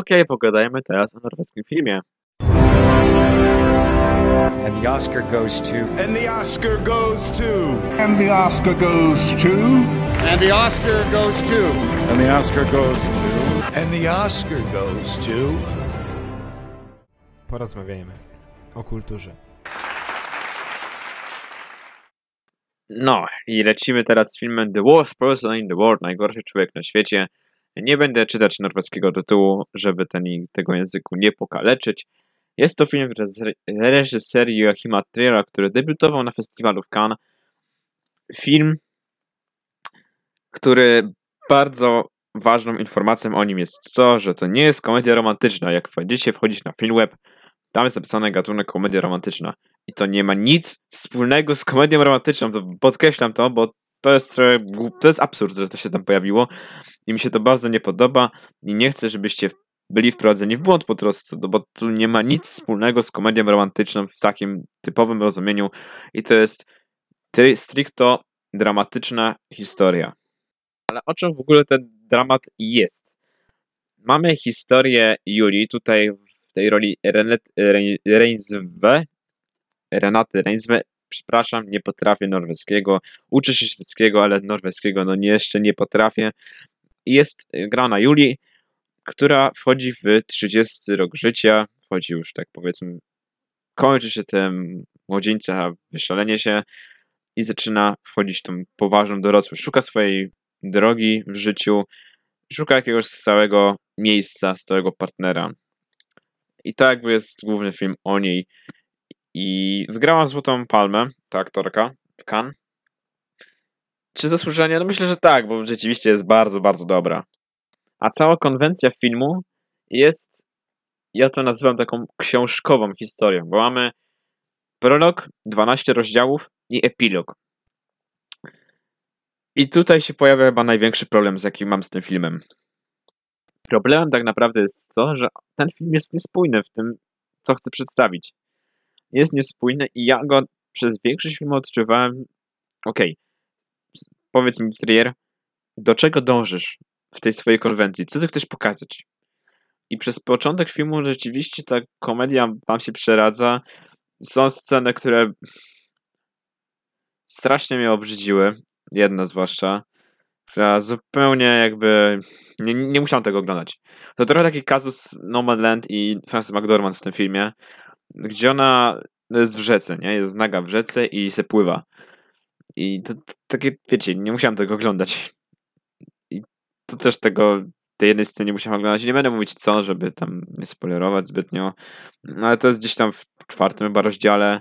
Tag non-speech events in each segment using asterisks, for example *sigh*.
Okej, pogadajmy teraz o norweskim filmie. And the Oscar goes to And the Oscar goes to. And the Oscar goes to. And the Oscar goes to. And the Oscar goes to. And the Oscar goes to. Porozmawiajmy o kulturze. No, i lecimy teraz z filmem The Worst Person in the World, najgorszy człowiek na świecie. Nie będę czytać norweskiego tytułu, żeby ten, tego języku nie pokaleczyć. Jest to film reż- reżyserii Joachima Triera, który debiutował na festiwalu w Cannes. Film, który bardzo ważną informacją o nim jest to, że to nie jest komedia romantyczna. Jak wchodzicie, wchodzić na Filmweb, tam jest napisane gatunek komedia romantyczna. I to nie ma nic wspólnego z komedią romantyczną. To podkreślam to, bo to jest trochę, to jest absurd, że to się tam pojawiło. I mi się to bardzo nie podoba. I nie chcę, żebyście byli wprowadzeni w błąd po prostu, no bo tu nie ma nic wspólnego z komedią romantyczną w takim typowym rozumieniu. I to jest tri- stricto dramatyczna historia. Ale o czym w ogóle ten dramat jest? Mamy historię Julii, tutaj w tej roli Renet, Re- Reinsve, Renaty Reinsve, przepraszam, nie potrafię norweskiego, uczę się szwedzkiego, ale norweskiego no jeszcze nie potrafię. Jest grana Julii, która wchodzi w 30 rok życia, wchodzi już tak powiedzmy, kończy się ten młodzieńca, wyszalenie się i zaczyna wchodzić w tą poważną dorosłość. Szuka swojej drogi w życiu, szuka jakiegoś stałego miejsca, stałego partnera. I to jakby jest główny film o niej. I wygrała Złotą Palmę, ta aktorka, w Cannes. Czy zasłużenie? No myślę, że tak, bo rzeczywiście jest bardzo, bardzo dobra. A cała konwencja filmu jest, ja to nazywam taką książkową historią, bo mamy prolog, 12 rozdziałów i epilog. I tutaj się pojawia chyba największy problem, z jakim mam z tym filmem. Problemem tak naprawdę jest to, że ten film jest niespójny w tym, co chce przedstawić. Jest niespójny i ja go przez większość filmu odczuwałem. Okej, s- powiedz mi, Trier, do czego dążysz w tej swojej konwencji? Co ty chcesz pokazać? I przez początek filmu rzeczywiście ta komedia wam się przeradza. Są sceny, które strasznie mnie obrzydziły. Jedna zwłaszcza, która zupełnie jakby. Nie, nie musiałem tego oglądać. To trochę taki kazus Nomadland i Frances McDormand w tym filmie, gdzie ona jest w rzece, nie? Jest naga w rzece i se pływa. I to, to takie, wiecie, nie musiałem tego oglądać. I to też tego, tej jednej sceny musiałem oglądać. Nie będę mówić co, żeby tam nie spoilerować zbytnio. No, ale to jest gdzieś tam w czwartym chyba rozdziale,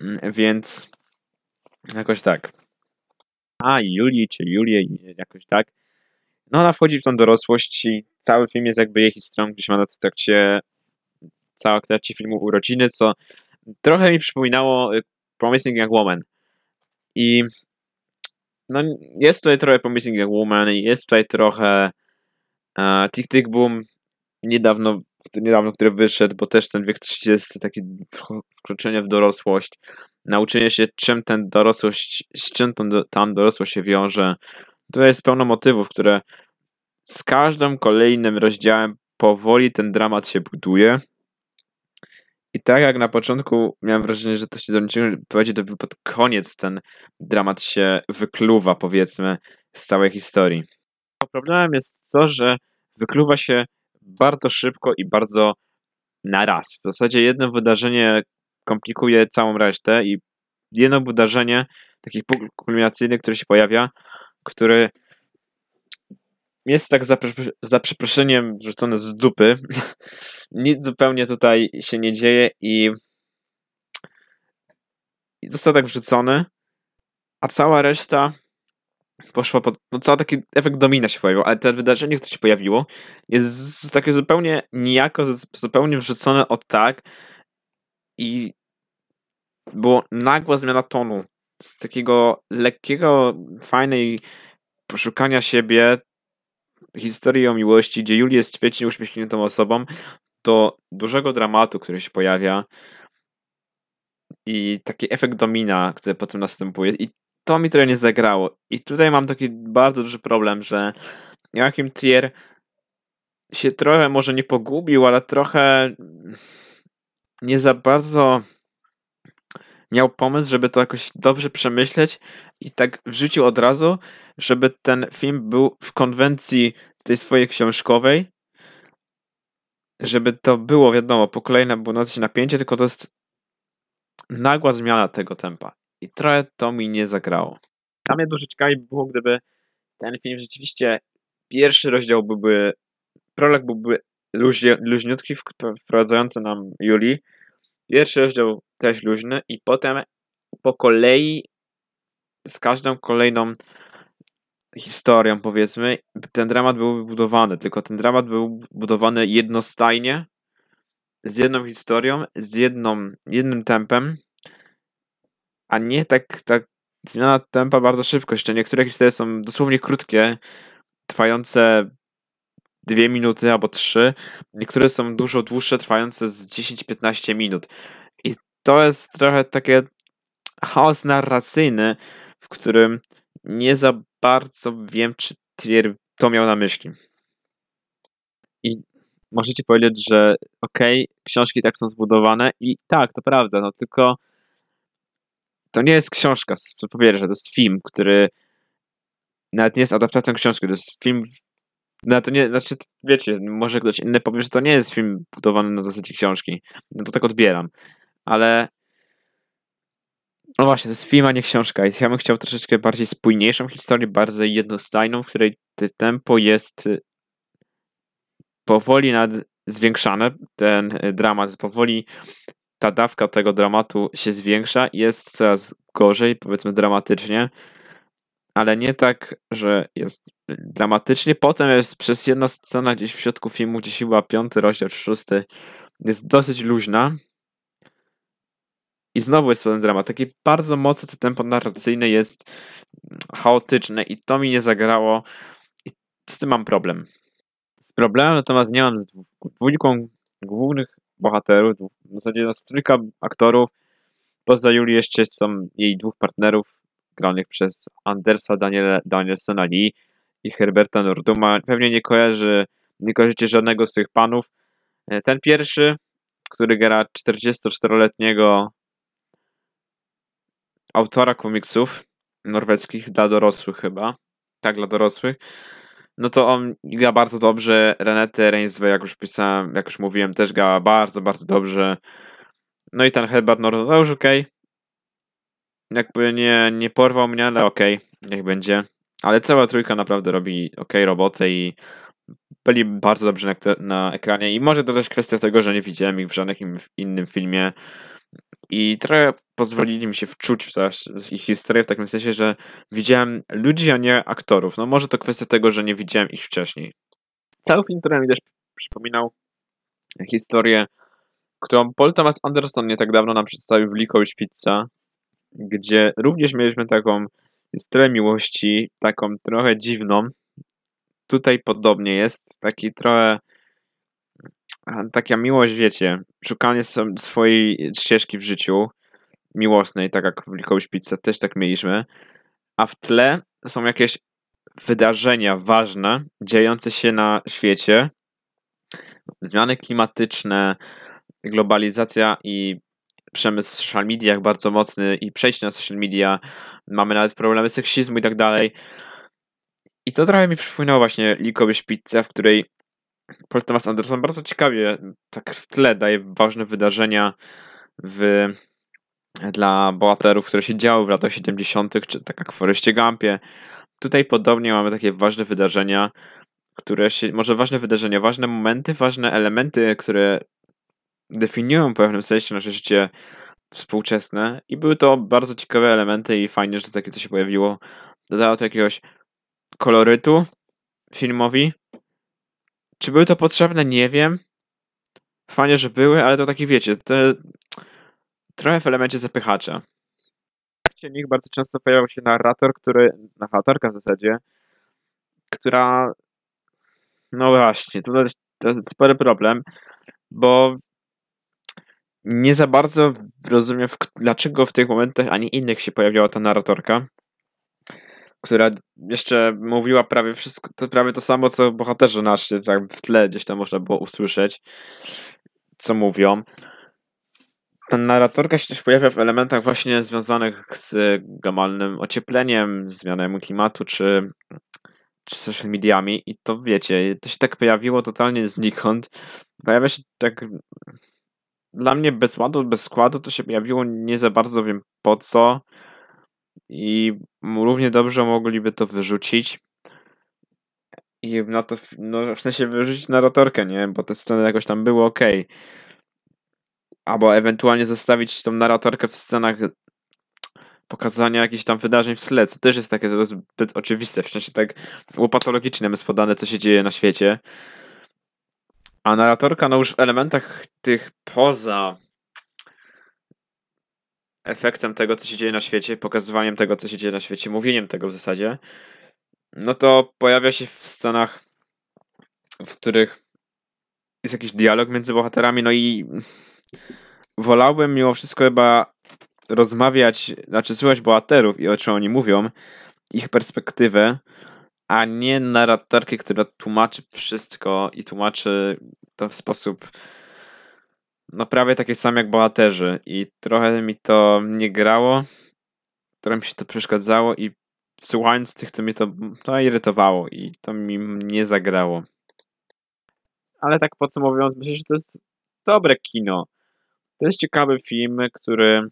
Mm, więc jakoś tak. A, Julii, czy Julię, jakoś tak. No ona wchodzi w tą dorosłość i cały film jest jakby jej historią, gdzieś ma na trakcie cała w trakcie filmu urodziny, co trochę mi przypominało y, Promising Young Woman. I no, jest tutaj trochę Promising Young Woman, jest tutaj trochę e, Tick Tick Boom, niedawno, niedawno, który wyszedł, bo też ten wiek 30, taki wch- wkroczenie w dorosłość, nauczenie się, czym ten dorosłość, z czym tam, tam dorosłość się wiąże. To jest pełno motywów, które z każdym kolejnym rozdziałem powoli ten dramat się buduje. I tak jak na początku miałem wrażenie, że to się do niczego prowadzi, to pod koniec ten dramat się wykluwa, powiedzmy, z całej historii. Problemem jest to, że wykluwa się bardzo szybko i bardzo na raz. W zasadzie jedno wydarzenie komplikuje całą resztę i jedno wydarzenie, taki punkt kulminacyjny, który się pojawia, który jest tak za, za przeproszeniem wrzucony z dupy. *laughs* Nic zupełnie tutaj się nie dzieje i, i został tak wrzucony, a cała reszta poszła pod. No, cały taki efekt domina się pojawił, ale to wydarzenie, które się pojawiło, jest takie zupełnie nijako, zupełnie wrzucone od tak i było nagła zmiana tonu. Z takiego lekkiego, fajnej poszukania siebie, historii o miłości, gdzie Julia jest świetnie uśmiechniętą osobą, do dużego dramatu, który się pojawia i taki efekt domina, który potem następuje. I to mi trochę nie zagrało. I tutaj mam taki bardzo duży problem, że Joachim Trier się trochę może nie pogubił, ale trochę nie za bardzo miał pomysł, żeby to jakoś dobrze przemyśleć i tak wrzucił od razu, żeby ten film był w konwencji tej swojej książkowej, żeby to było, wiadomo, po kolei było na się napięcie, tylko to jest nagła zmiana tego tempa. I trochę to mi nie zagrało. Dla mnie dużo ciekawiej by było, gdyby ten film rzeczywiście pierwszy rozdział byłby, prolog byłby luźniutki, wprowadzający nam Julii. Pierwszy rozdział też luźny i potem po kolei z każdą kolejną historią, powiedzmy, ten dramat był budowany, tylko ten dramat był budowany jednostajnie, z jedną historią, z jedną, jednym tempem, a nie tak, tak zmiana tempa bardzo szybko. Jeszcze niektóre historie są dosłownie krótkie, trwające dwie minuty albo trzy. Niektóre są dużo dłuższe, trwające z 10-15 minut. I to jest trochę takie chaos narracyjny, w którym nie za bardzo wiem, czy Trier to miał na myśli. I możecie powiedzieć, że okej, okay, książki tak są zbudowane i tak, to prawda, no tylko to nie jest książka, po pierwsze, to jest film, który nawet nie jest adaptacją książki, to jest film no to nie, znaczy, wiecie, może ktoś inny powie, że to nie jest film budowany na zasadzie książki. No to tak odbieram. Ale no właśnie, to jest film, a nie książka. Ja bym chciał troszeczkę bardziej spójniejszą historię, bardziej jednostajną, w której te tempo jest y, powoli nad zwiększane, ten y, dramat, powoli ta dawka tego dramatu się zwiększa, jest coraz gorzej, powiedzmy dramatycznie, ale nie tak, że jest dramatycznie. Potem jest przez jedna scena gdzieś w środku filmu, gdzieś chyba piąty rozdział szósty, jest dosyć luźna, i znowu jest ten dramat. Taki bardzo mocno to tempo narracyjne jest chaotyczne i to mi nie zagrało. I z tym mam problem. Z problemem natomiast nie mam z dwójką głównych bohaterów, w zasadzie nas trójka aktorów. Poza Julii jeszcze są jej dwóch partnerów granych przez Andersa Daniel, Danielsena Lee i Herberta Norduma. Pewnie nie kojarzy, nie kojarzycie żadnego z tych panów. Ten pierwszy, który gra 44-letniego autora komiksów norweskich dla dorosłych chyba. Tak, dla dorosłych. No to on gra bardzo dobrze. Renate Reinsve, jak już pisałem, jak już mówiłem, też gra bardzo, bardzo dobrze. No i ten Herbert Norton, no już okej. Okay. Jakby nie, nie porwał mnie, ale okej, okay, niech będzie. Ale cała trójka naprawdę robi ok robotę i byli bardzo dobrze na, na, ekranie. I może to też kwestia tego, że nie widziałem ich w żadnym innym filmie. I trochę pozwolili mi się wczuć w ich historię w takim sensie, że widziałem ludzi, a nie aktorów. No może to kwestia tego, że nie widziałem ich wcześniej. Cały film, który mi też przypominał historię, którą Paul Thomas Anderson nie tak dawno nam przedstawił w Licorice Pizza, gdzie również mieliśmy taką historię miłości, taką trochę dziwną. Tutaj podobnie jest, taki trochę taka miłość, wiecie, szukanie swojej ścieżki w życiu miłosnej, tak jak w Licorice Pizza też tak mieliśmy, a w tle są jakieś wydarzenia ważne, dziejące się na świecie, zmiany klimatyczne, globalizacja i przemysł w social mediach bardzo mocny i przejście na social media, mamy nawet problemy seksizmu i tak dalej. I to trochę mi przypominało właśnie Licorice Pizza, w której Paul Thomas Anderson bardzo ciekawie tak w tle daje ważne wydarzenia w, dla bohaterów, które się działy w latach 70., czy tak jak w Foreście Gumpie. Tutaj podobnie mamy takie ważne wydarzenia, które się, może ważne wydarzenia, ważne momenty, ważne elementy, które definiują w pewnym sensie nasze życie współczesne i były to bardzo ciekawe elementy i fajnie, że takie coś się pojawiło. Dodało to jakiegoś kolorytu filmowi, czy były to potrzebne? Nie wiem. Fajnie, że były, ale to takie wiecie, te trochę w elemencie zapychacza. W nich bardzo często pojawiał się narrator, który, narratorka w zasadzie, która no właśnie, to to jest spory problem, bo nie za bardzo rozumiem, w, dlaczego w tych momentach, ani innych się pojawiała ta narratorka. Która jeszcze mówiła prawie wszystko, to prawie to samo, co bohaterzy nasi, tak w tle gdzieś tam można było usłyszeć, co mówią. Ta narratorka się też pojawia w elementach właśnie związanych z globalnym ociepleniem, zmianą klimatu, czy, czy social mediami i to wiecie, to się tak pojawiło totalnie znikąd. Pojawia się tak dla mnie bez ładu, bez składu to się pojawiło nie za bardzo wiem po co i równie dobrze mogliby to wyrzucić i na to, no w sensie wyrzucić narratorkę, nie, bo te sceny jakoś tam były ok. Albo ewentualnie zostawić tą narratorkę w scenach pokazania jakichś tam wydarzeń w tle, co też jest takie zbyt oczywiste, w sensie tak łopatologicznym jest podane, co się dzieje na świecie. A narratorka, no już w elementach tych poza efektem tego, co się dzieje na świecie, pokazywaniem tego, co się dzieje na świecie, mówieniem tego w zasadzie, no to pojawia się w scenach, w których jest jakiś dialog między bohaterami, no i wolałbym mimo wszystko chyba rozmawiać, znaczy słuchać bohaterów i o czym oni mówią, ich perspektywę, a nie narratorkę, która tłumaczy wszystko i tłumaczy to w sposób no prawie taki sam jak bohaterzy i trochę mi to nie grało, trochę mi się to przeszkadzało i słuchając tych to mnie to, to irytowało i to mi nie zagrało. Ale tak podsumowując, myślę, że to jest dobre kino. To jest ciekawy film, który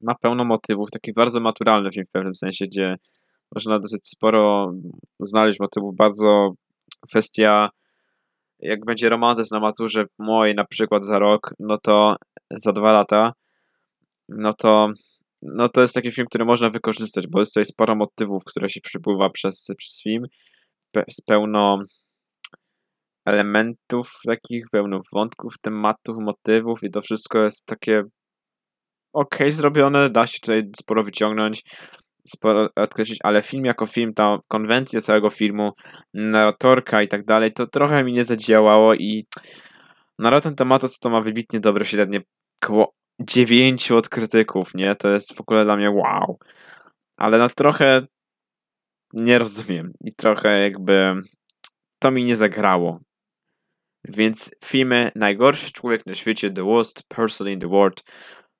ma pełno motywów, taki bardzo maturalny film w pewnym sensie, gdzie można dosyć sporo znaleźć motywów, bardzo kwestia jak będzie romantyzm na maturze mojej na przykład za rok, no to za dwa lata, no to no to jest taki film, który można wykorzystać, bo jest tutaj sporo motywów, które się przypływa przez, przez film, jest pełno elementów takich, pełno wątków, tematów, motywów i to wszystko jest takie ok zrobione, da się tutaj sporo wyciągnąć, sporo odkreślić, ale film jako film, ta konwencja całego filmu, narratorka i tak dalej, to trochę mi nie zadziałało i na Rotten Tomatoes to ma wybitnie dobre średnie, koło 9 od krytyków, nie? To jest w ogóle dla mnie wow. Ale no trochę nie rozumiem i trochę jakby to mi nie zagrało. Więc filmy Najgorszy człowiek na świecie, The Worst Person in the World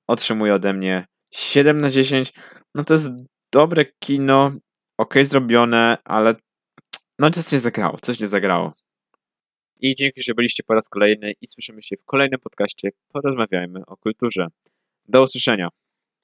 otrzymuje ode mnie 7 na 10. No to jest dobre kino, ok zrobione, ale no coś nie zagrało, coś nie zagrało. I dzięki, że byliście po raz kolejny i słyszymy się w kolejnym podcaście Porozmawiajmy o kulturze. Do usłyszenia.